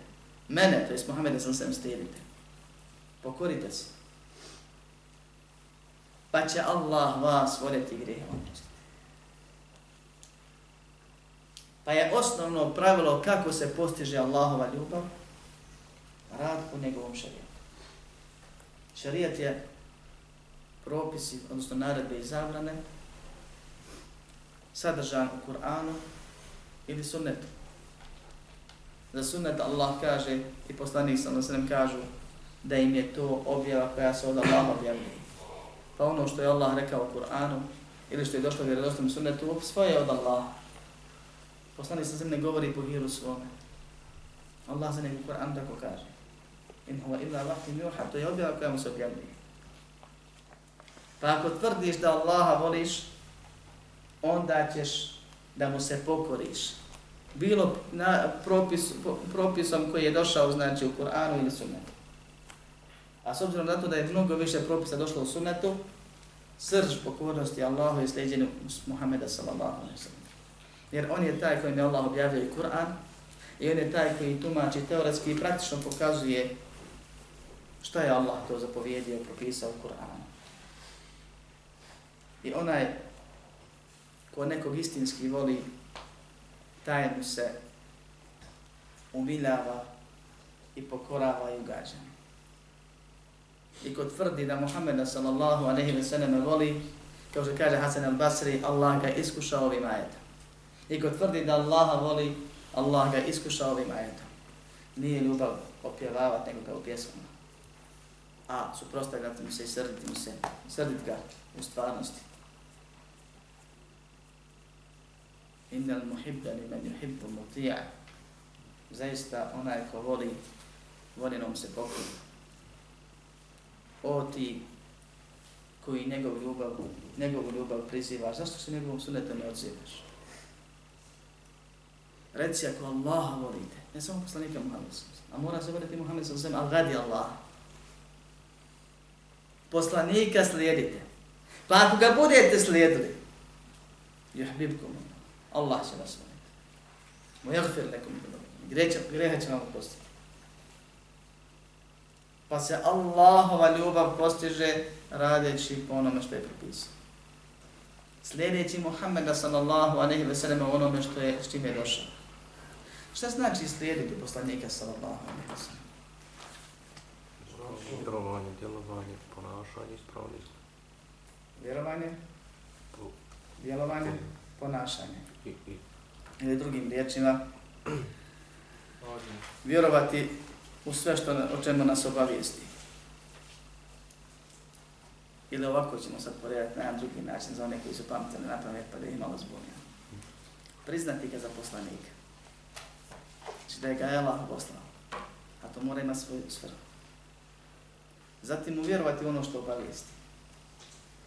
Speaker 1: mene, to je Muhammeda sam sam stidite, pokorite se. Pa će Allah vas voljeti grijehe Pa je osnovno pravilo kako se postiže Allahova ljubav, rad u njegovom šarijetu. Šarijat je propisi, odnosno naredbe i zabrane, sadržan u Kur'anu ili sunnetu. Za sunnet Allah kaže i poslanik sa nam kažu da im je to objava koja se od Allah objavljuje. Pa ono što je Allah rekao u Kur'anu ili što je došlo u vjerodostom sunnetu, svoje od Allah. Poslanik sa ne govori po hiru svome. Allah za njegu Kur'an tako kaže. In huwa illa vahtim juha, to je objava koja mu se objavljuje. Pa ako tvrdiš da Allaha voliš, onda ćeš da mu se pokoriš. Bilo na propis, propisom koji je došao znači u Kur'anu ili sunnetu. A s obzirom na to da je mnogo više propisa došlo u sunnetu, srž pokornosti Allahu je sljeđenju Muhammeda sallallahu alaihi sallam. Jer on je taj koji je Allah objavljaju Kur'an i on je taj koji tumači teoretski i praktično pokazuje šta je Allah to zapovjedio i propisao u Kur'anu. I onaj ko nekog istinski voli, taj mu se umiljava i pokorava i ugađa. I ko tvrdi da Muhammeda sallallahu aleyhi ve selleme voli, kao što kaže Hasan al-Basri, Allah ga iskušao ovim ajetom. I ko tvrdi da Allaha voli, Allah ga iskušao ovim ajetom. Nije ljubav opjevavati nego kao pjesmama. A, suprostavljati mu se i srditi mu se, srditi ga u stvarnosti. Innal muhibba li men yuhibbu muti'a. Zaista onaj ko voli, voljenom se pokloni. O ti koji njegov ljubav, njegovu ljubav prizivaš, zašto se njegovom sunetom ne odzivaš? Reci ako Allaha volite, ne samo poslanika Muhammed a mora se voliti Muhammed sallam, ali radi Allah. Poslanika slijedite. Pa ako ga budete slijedili, juhbibkom Allah će vas voliti. Mu jagfir nekom greha, greha će vam postati. Pa se Allahova ljubav postiže radeći po onome što je propisao. Sljedeći Muhammeda sallallahu aleyhi ve sellem onome što je, s čim je došao. Šta znači slijediti poslanika sallallahu alejhi ve sellem?
Speaker 2: Vjerovanje, djelovanje, ponašanje, ispravnost.
Speaker 1: Vjerovanje, djelovanje, ponašanje. Ili drugim riječima, vjerovati u sve što o čemu nas obavijesti. Ili ovako ćemo sad poredati na jedan drugi način za one koji su pametali na pamet pa da ih malo zbunio. Priznati ga za poslanika. Znači da je ga Allah poslao. A to mora imati svoju svrhu. Zatim mu vjerovati ono što obavijesti.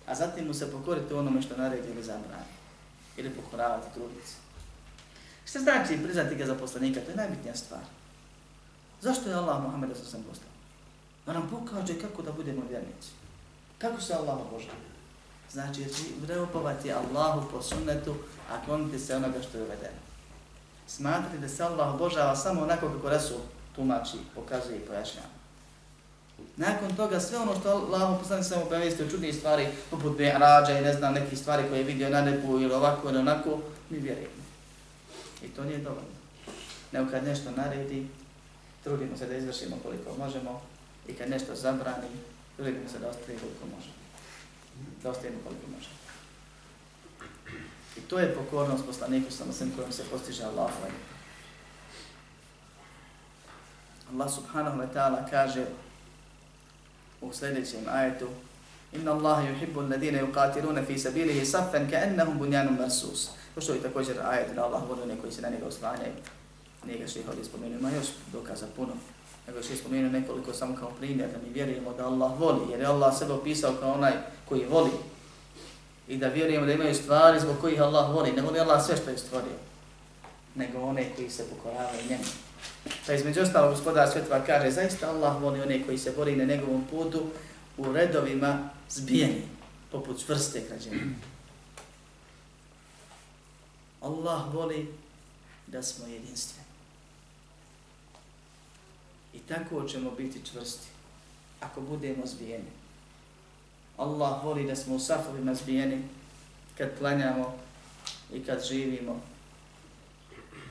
Speaker 1: A zatim mu se pokoriti onome što naredi ili zabrani. Ili pokoravati trudnice. Šta znači priznati ga za poslanika? To je najbitnija stvar. Zašto je Allah Muhammed sa sam poslao? Da nam pokaže kako da budemo vjernici. Kako se Allah obožava? Znači, vreopovati Allahu po sunnetu, a kloniti se onoga što je uvedeno smatrati da se Allah obožava samo onako kako Resul tumači, pokazuje i pojašnjava. Nakon toga sve ono što Allah poslani samo obavijesti o čudnih stvari, poput Be'rađa i ne znam nekih stvari koje je vidio na nebu ili ovako ili onako, mi vjerujemo. I to nije dovoljno. Nego kad nešto naredi, trudimo se da izvršimo koliko možemo i kad nešto zabrani, trudimo se da ostavimo koliko možemo. Da ostavimo koliko možemo. I to je pokornost poslaniku sa svem kojom se postiže Allah. Allah subhanahu wa ta'ala kaže u sljedećem ajetu Inna Allaha yuhibbu alladhina yuqatiluna fi sabilihi saffan ka'annahum bunyanun marsus. To što je također ajet da Allah voli one koji se na njega oslanjaju. Nije ga ših ovdje spomenuo, ima još dokaza puno. Nego še spomenuo nekoliko samo kao primjer da mi vjerujemo da Allah voli, jer je Allah sebe opisao kao onaj koji voli i da vjerujemo da imaju stvari zbog kojih Allah voli. Ne voli Allah sve što je stvorio, nego one koji se pokoravaju njemu. Pa između ostalo gospodar svjetova kaže, zaista Allah voli one koji se bori na njegovom putu u redovima zbijeni, poput čvrste građene. Allah voli da smo jedinstveni. I tako ćemo biti čvrsti, ako budemo zbijeni. Allah voli da smo u safovima zbijeni kad klanjamo i kad živimo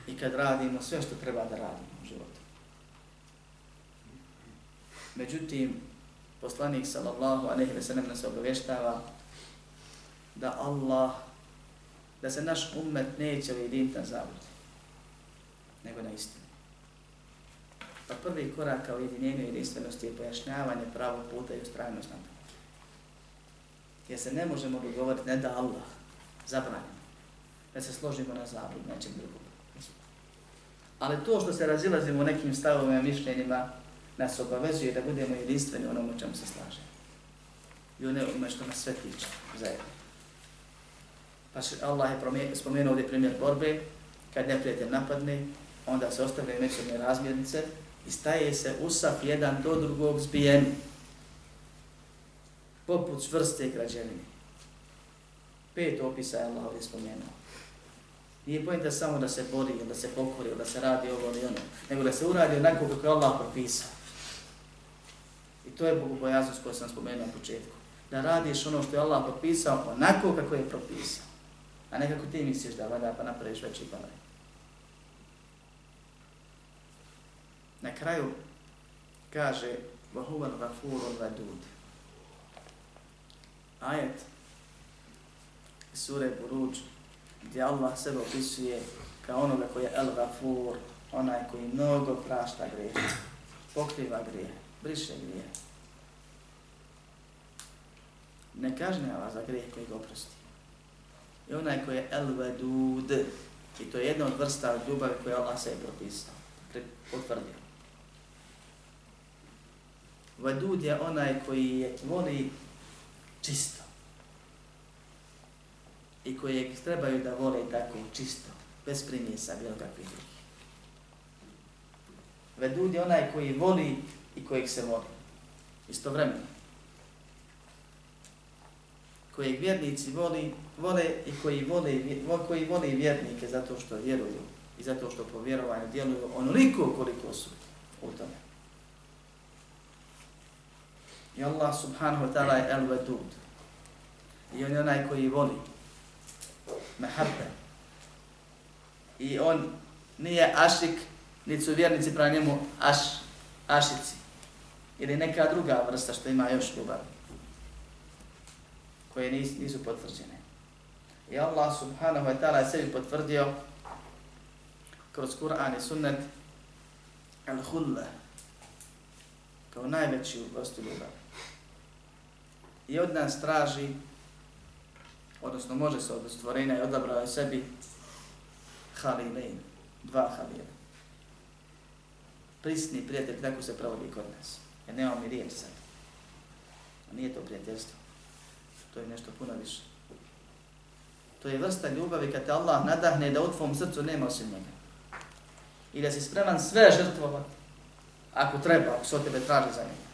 Speaker 1: i kad radimo sve što treba da radimo u životu. Međutim, poslanik sallallahu alejhi ve sellem nas obavještava da Allah da se naš ummet neće ujediniti na zabludi, nego na istinu. Pa prvi korak kao ujedinjenju jedinstvenosti je pojašnjavanje pravog puta i ustrajnost na to jer se ne možemo dogovoriti, ne da Allah zabranimo, da se složimo na zablud, nečem drugom. Ali to što se razilazimo u nekim stavovima i mišljenjima, nas obavezuje da budemo jedinstveni onom u čemu se slažemo. I ima što nas sve tiče zajedno. Pa Allah je spomenuo ovdje primjer borbe, kad neprijatelj napadne, onda se ostavljaju međusobne razmjernice i staje se usaf jedan do drugog zbijeni poput čvrste građevine. Pet opisa je Allah ovdje spomenuo. Nije pojenta samo da se bori, da se pokori, da se radi ovo ili ono, nego da se uradi onako kako je Allah propisao. I to je bogobojaznost koju sam spomenuo na početku. Da radiš ono što je Allah propisao onako kako je propisao. A ne kako ti misliš da vada pa napraviš veći balaj. Na kraju kaže وَهُوَ الْغَفُورُ الْوَدُودِ ajet iz sure Buruđ, gdje Allah sebe opisuje kao onoga koji je El Gafur, onaj koji mnogo prašta grije, pokriva grije, briše grije. Ne kažnjava za grijeh koji ga oprosti. I onaj koji je El Vedud, i to je jedna od vrsta ljubavi koju Allah sebi propisao, potvrdio. Vedud je onaj koji je voli čisto. I kojeg trebaju da vole tako čisto, bez primjesa bilo kakvih drugih. Vedud je onaj koji voli i kojeg se voli. Istovremeno. Kojeg vjernici voli, vole i koji vole, koji vole vjernike zato što vjeruju i zato što po vjerovanju djeluju onoliko koliko su u tome. I Allah subhanahu wa ta'ala je el-vedud. I on je onaj koji voli. Mehabbe. I on nije ašik, niti su vjernici pravi njemu aš, ašici. Ili neka druga vrsta što ima još ljubav. Koje nis, nisu potvrđene. I Allah subhanahu wa ta'ala je sebi potvrdio kroz Kur'an i sunnet al-hulla kao najveću vrstu ljubavi i od nas traži, odnosno može se od stvorenja i odabrao je sebi halilein, dva halila. Prisni prijatelj, tako se provodi kod nas. Jer nemamo mi riječ sad. A nije to prijateljstvo. To je nešto puno više. To je vrsta ljubavi kad te Allah nadahne da u tvom srcu nema osim njega. I da si spreman sve žrtvovati. Ako treba, ako se od tebe traži za njega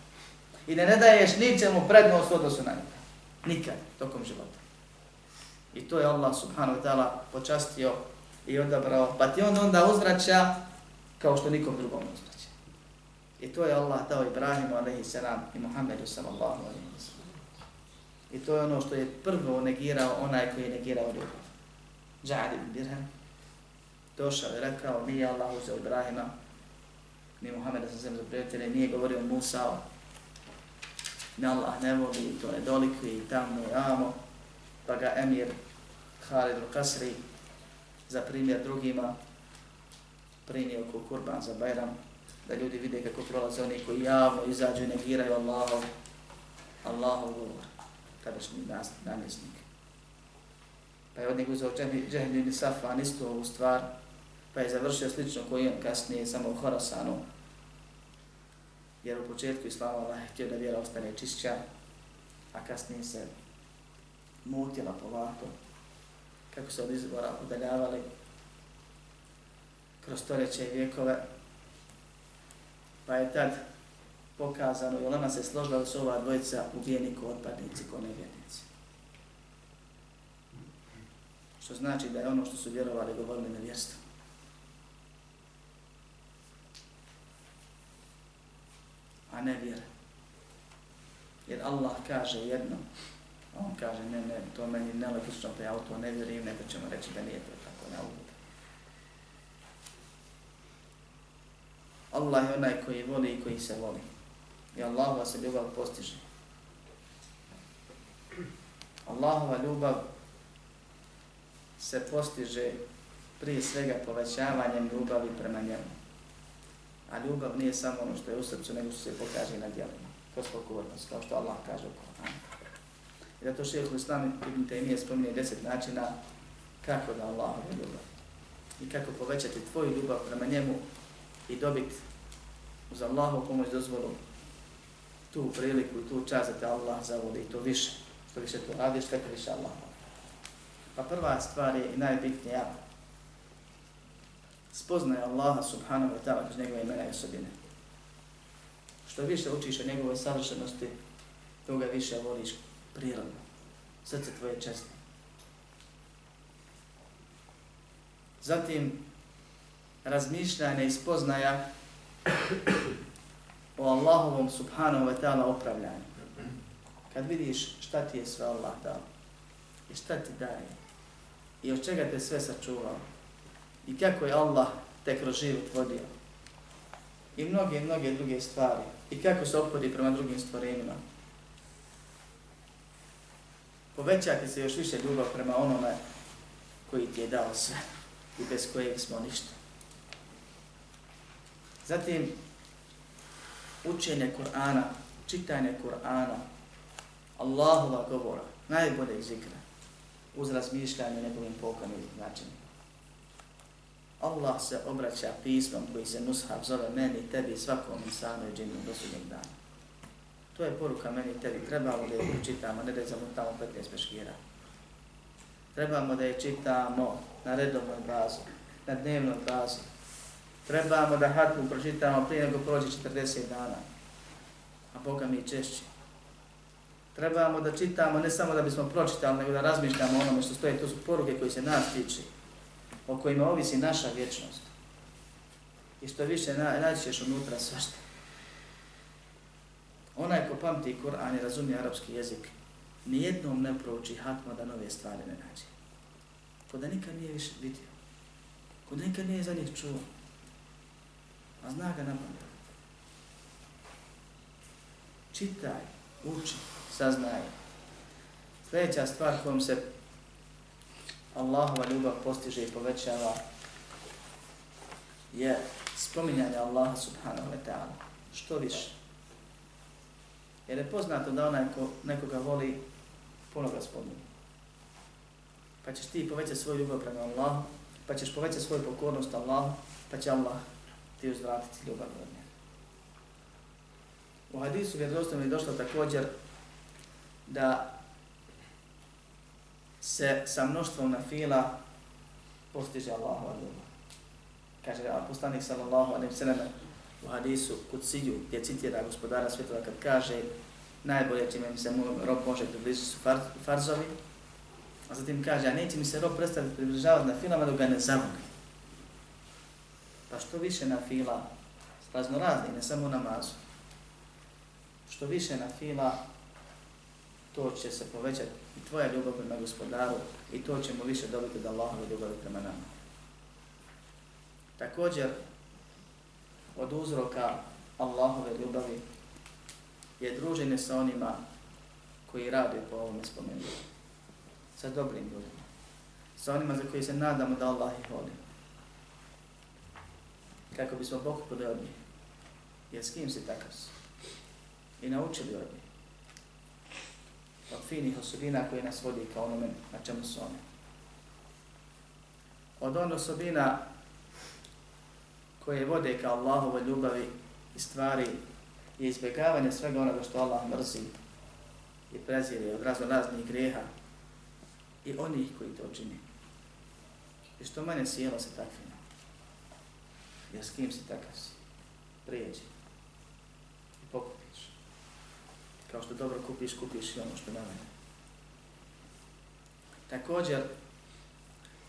Speaker 1: i ne ne daješ ničemu prednost u odnosu na njega. Nikad, tokom života. I to je Allah subhanahu wa ta'ala počastio i odabrao, pa ti on onda uzvraća kao što nikom drugom uzvraća. I to je Allah dao Ibrahimu alaihi salam i Muhammedu sallallahu alaihi salam. I to je ono što je prvo negirao onaj koji je negirao ljubav. Džadi ibn Birham došao i rekao, nije Allah uzeo Ibrahima, ni Muhammeda sa zemlje za prijatelje, nije govorio Musa, ne Allah ne voli, to je dolikvi i tamo i amo, pa ga emir Khalid al-Qasri za primjer drugima prinio ko kurban za Bajram, da ljudi vide kako prolaze oni koji javno izađu i negiraju Allahov, Allahov govor, tadašnji namjesnik. Pa je od njeg uzao Džehljini Safan isto ovu stvar, pa je završio slično koji on kasnije samo u Horasanu, jer u početku Islama Allah je htio da vjera ostane čišća, a kasnije se mutila polako, kako se od izbora udaljavali kroz stoljeće i vjekove, pa je tad pokazano i ona se složila da su ova dvojica ubijeni ko otpadnici, ko nevjernici. Što znači da je ono što su vjerovali govorili na vjerstvu. a ne vjera. Jer Allah kaže jedno, on kaže ne, ne, to meni nelogično, pa ja u to ne vjerujem, nego ćemo reći da nije to tako, ne uvuda. Allah je onaj koji voli i koji se voli. I Allahova se ljubav postiže. Allahova ljubav se postiže prije svega povećavanjem ljubavi prema njemu. A ljubav nije samo ono što je u srcu, nego što se pokaže na djelima. Kroz pokornost, kao što Allah kaže u I zato šeheh šeho Islam Ibn Taymiye spominje deset načina kako da Allah je ljubav. I kako povećati tvoju ljubav prema njemu i dobiti uz Allahu pomoć dozvolu tu priliku i tu čast da te Allah zavoli i to više. Što više to radiš, tako više Allah. Pa prva stvar je i najbitnija spoznaje Allaha subhanahu wa ta'ala kroz njegove imena i osobine. Što više učiš o njegove savršenosti, to ga više voliš prirodno. Srce tvoje česno. Zatim, razmišljanje i spoznaja o Allahovom subhanahu wa ta'ala opravljanju. Kad vidiš šta ti je sve Allah dao i šta ti daje i od čega te sve sačuvao, i kako je Allah te kroz život vodio. I mnoge, mnoge druge stvari. I kako se opodi prema drugim stvorenima povećati se još više ljubav prema onome koji ti je dao sve i bez kojeg smo ništa. Zatim, učenje Kur'ana, čitanje Kur'ana, Allahova govora, najboljeg zikra, uz razmišljanje njegovim pokanim značenjem. Allah se obraća pismom koji se Nushab zove meni, tebi, svakom insanu i džinu do sudnjeg dana. To je poruka meni tebi, trebamo da je čitamo, ne da je zamutamo 15 peškira. Trebamo da je čitamo na redovnoj bazi, na dnevnoj bazi. Trebamo da hatmu pročitamo prije nego prođe 40 dana, a Boga mi češće. Trebamo da čitamo ne samo da bismo pročitali, nego da razmišljamo o onome što stoje. To su poruke koji se nas tiče, o kojima ovisi naša vječnost. I što više naćeš unutra svašta. Onaj ko pamti Kur'an i razumije arapski jezik, nijednom ne prouči hatma da nove stvari ne nađe. Ko da nikad nije više vidio. Ko da nikad nije za njih čuo. A zna ga na pamet. Čitaj, uči, saznaj. Sljedeća stvar kojom se Allahova ljubav postiže i povećava je spominjanje Allaha subhanahu wa ta'ala. Što više. Jer je poznato da onaj ko nekoga voli, puno ga spominje. Pa ćeš ti povećati svoju ljubav prema Allahu, pa ćeš povećati svoju pokornost Allahu, pa će Allah ti uzvratiti ljubav od njega. U hadisu vjerozostavno je došlo također da se sa mnoštvom na fila postiže Allahova ljubav. Kaže poslanik sallallahu alaihi sallam u hadisu Kutsiju gdje citira gospodara svjetova kad kaže najbolje čime mi se rob može približiti su far, farzovi, a zatim kaže, a neće mi se rob predstaviti približavati na filama dok ga ne zavoli. Pa što više na fila, razno razni, ne samo namazu, što više na fila, to će se povećati i tvoja ljubav prema gospodaru i to ćemo više dobiti da Allahove ljubavi prema nama. Također, od uzroka Allahove ljubavi je druženje sa onima koji rade po ovome spomenu. Sa dobrim ljudima. Sa onima za koji se nadamo da Allah ih voli. Kako bismo pokupili od njih. Jer s kim si takav si? I naučili od njih. Od finih osobina koje nas vodi kao onome na čemu su one. Od onih osobina koje vode ka Allahove ljubavi i stvari i izbjegavanje svega onoga što Allah mrzi i prezire od razno raznih greha i onih koji to čini. I što manje sjelo se takvima. Ja s kim si takav si? Prijeđi. I pokupiš. Kao što dobro kupiš, kupiš i ono što na mene. Također,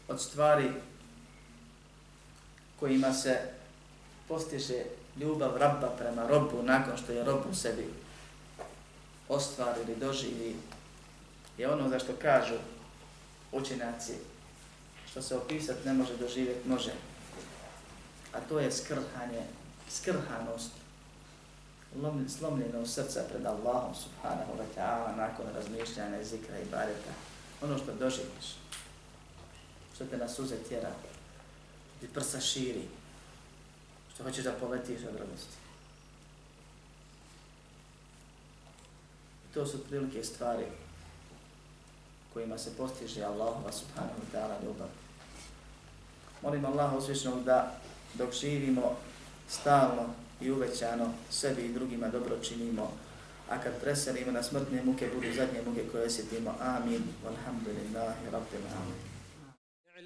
Speaker 1: od stvari kojima se postiže ljubav rabba prema robu nakon što je rob u sebi ostvar ili doživi je ono za što kažu učenjaci što se opisat ne može doživjeti, može. A to je skrhanje, skrhanost, slomljeno srca pred Allahom subhanahu wa ta'ala nakon razmišljanja zikra i bareta. Ono što doživiš, što te na suze tjera, ti prsa širi, što hoćeš da poletiš od radosti. I to su prilike stvari kojima se postiže Allahova subhanahu wa ta'ala ljubav. Molim Allaha uzvišnog da dok živimo stalno i uvećano sebi i drugima dobro činimo, a kad preselimo na smrtne muke budu zadnje muke koje osjetimo. Amin. Walhamdulillahi rabbil alamin.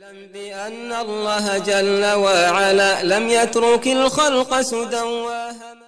Speaker 3: اعلم بأن الله جل وعلا لم يترك الخلق سدى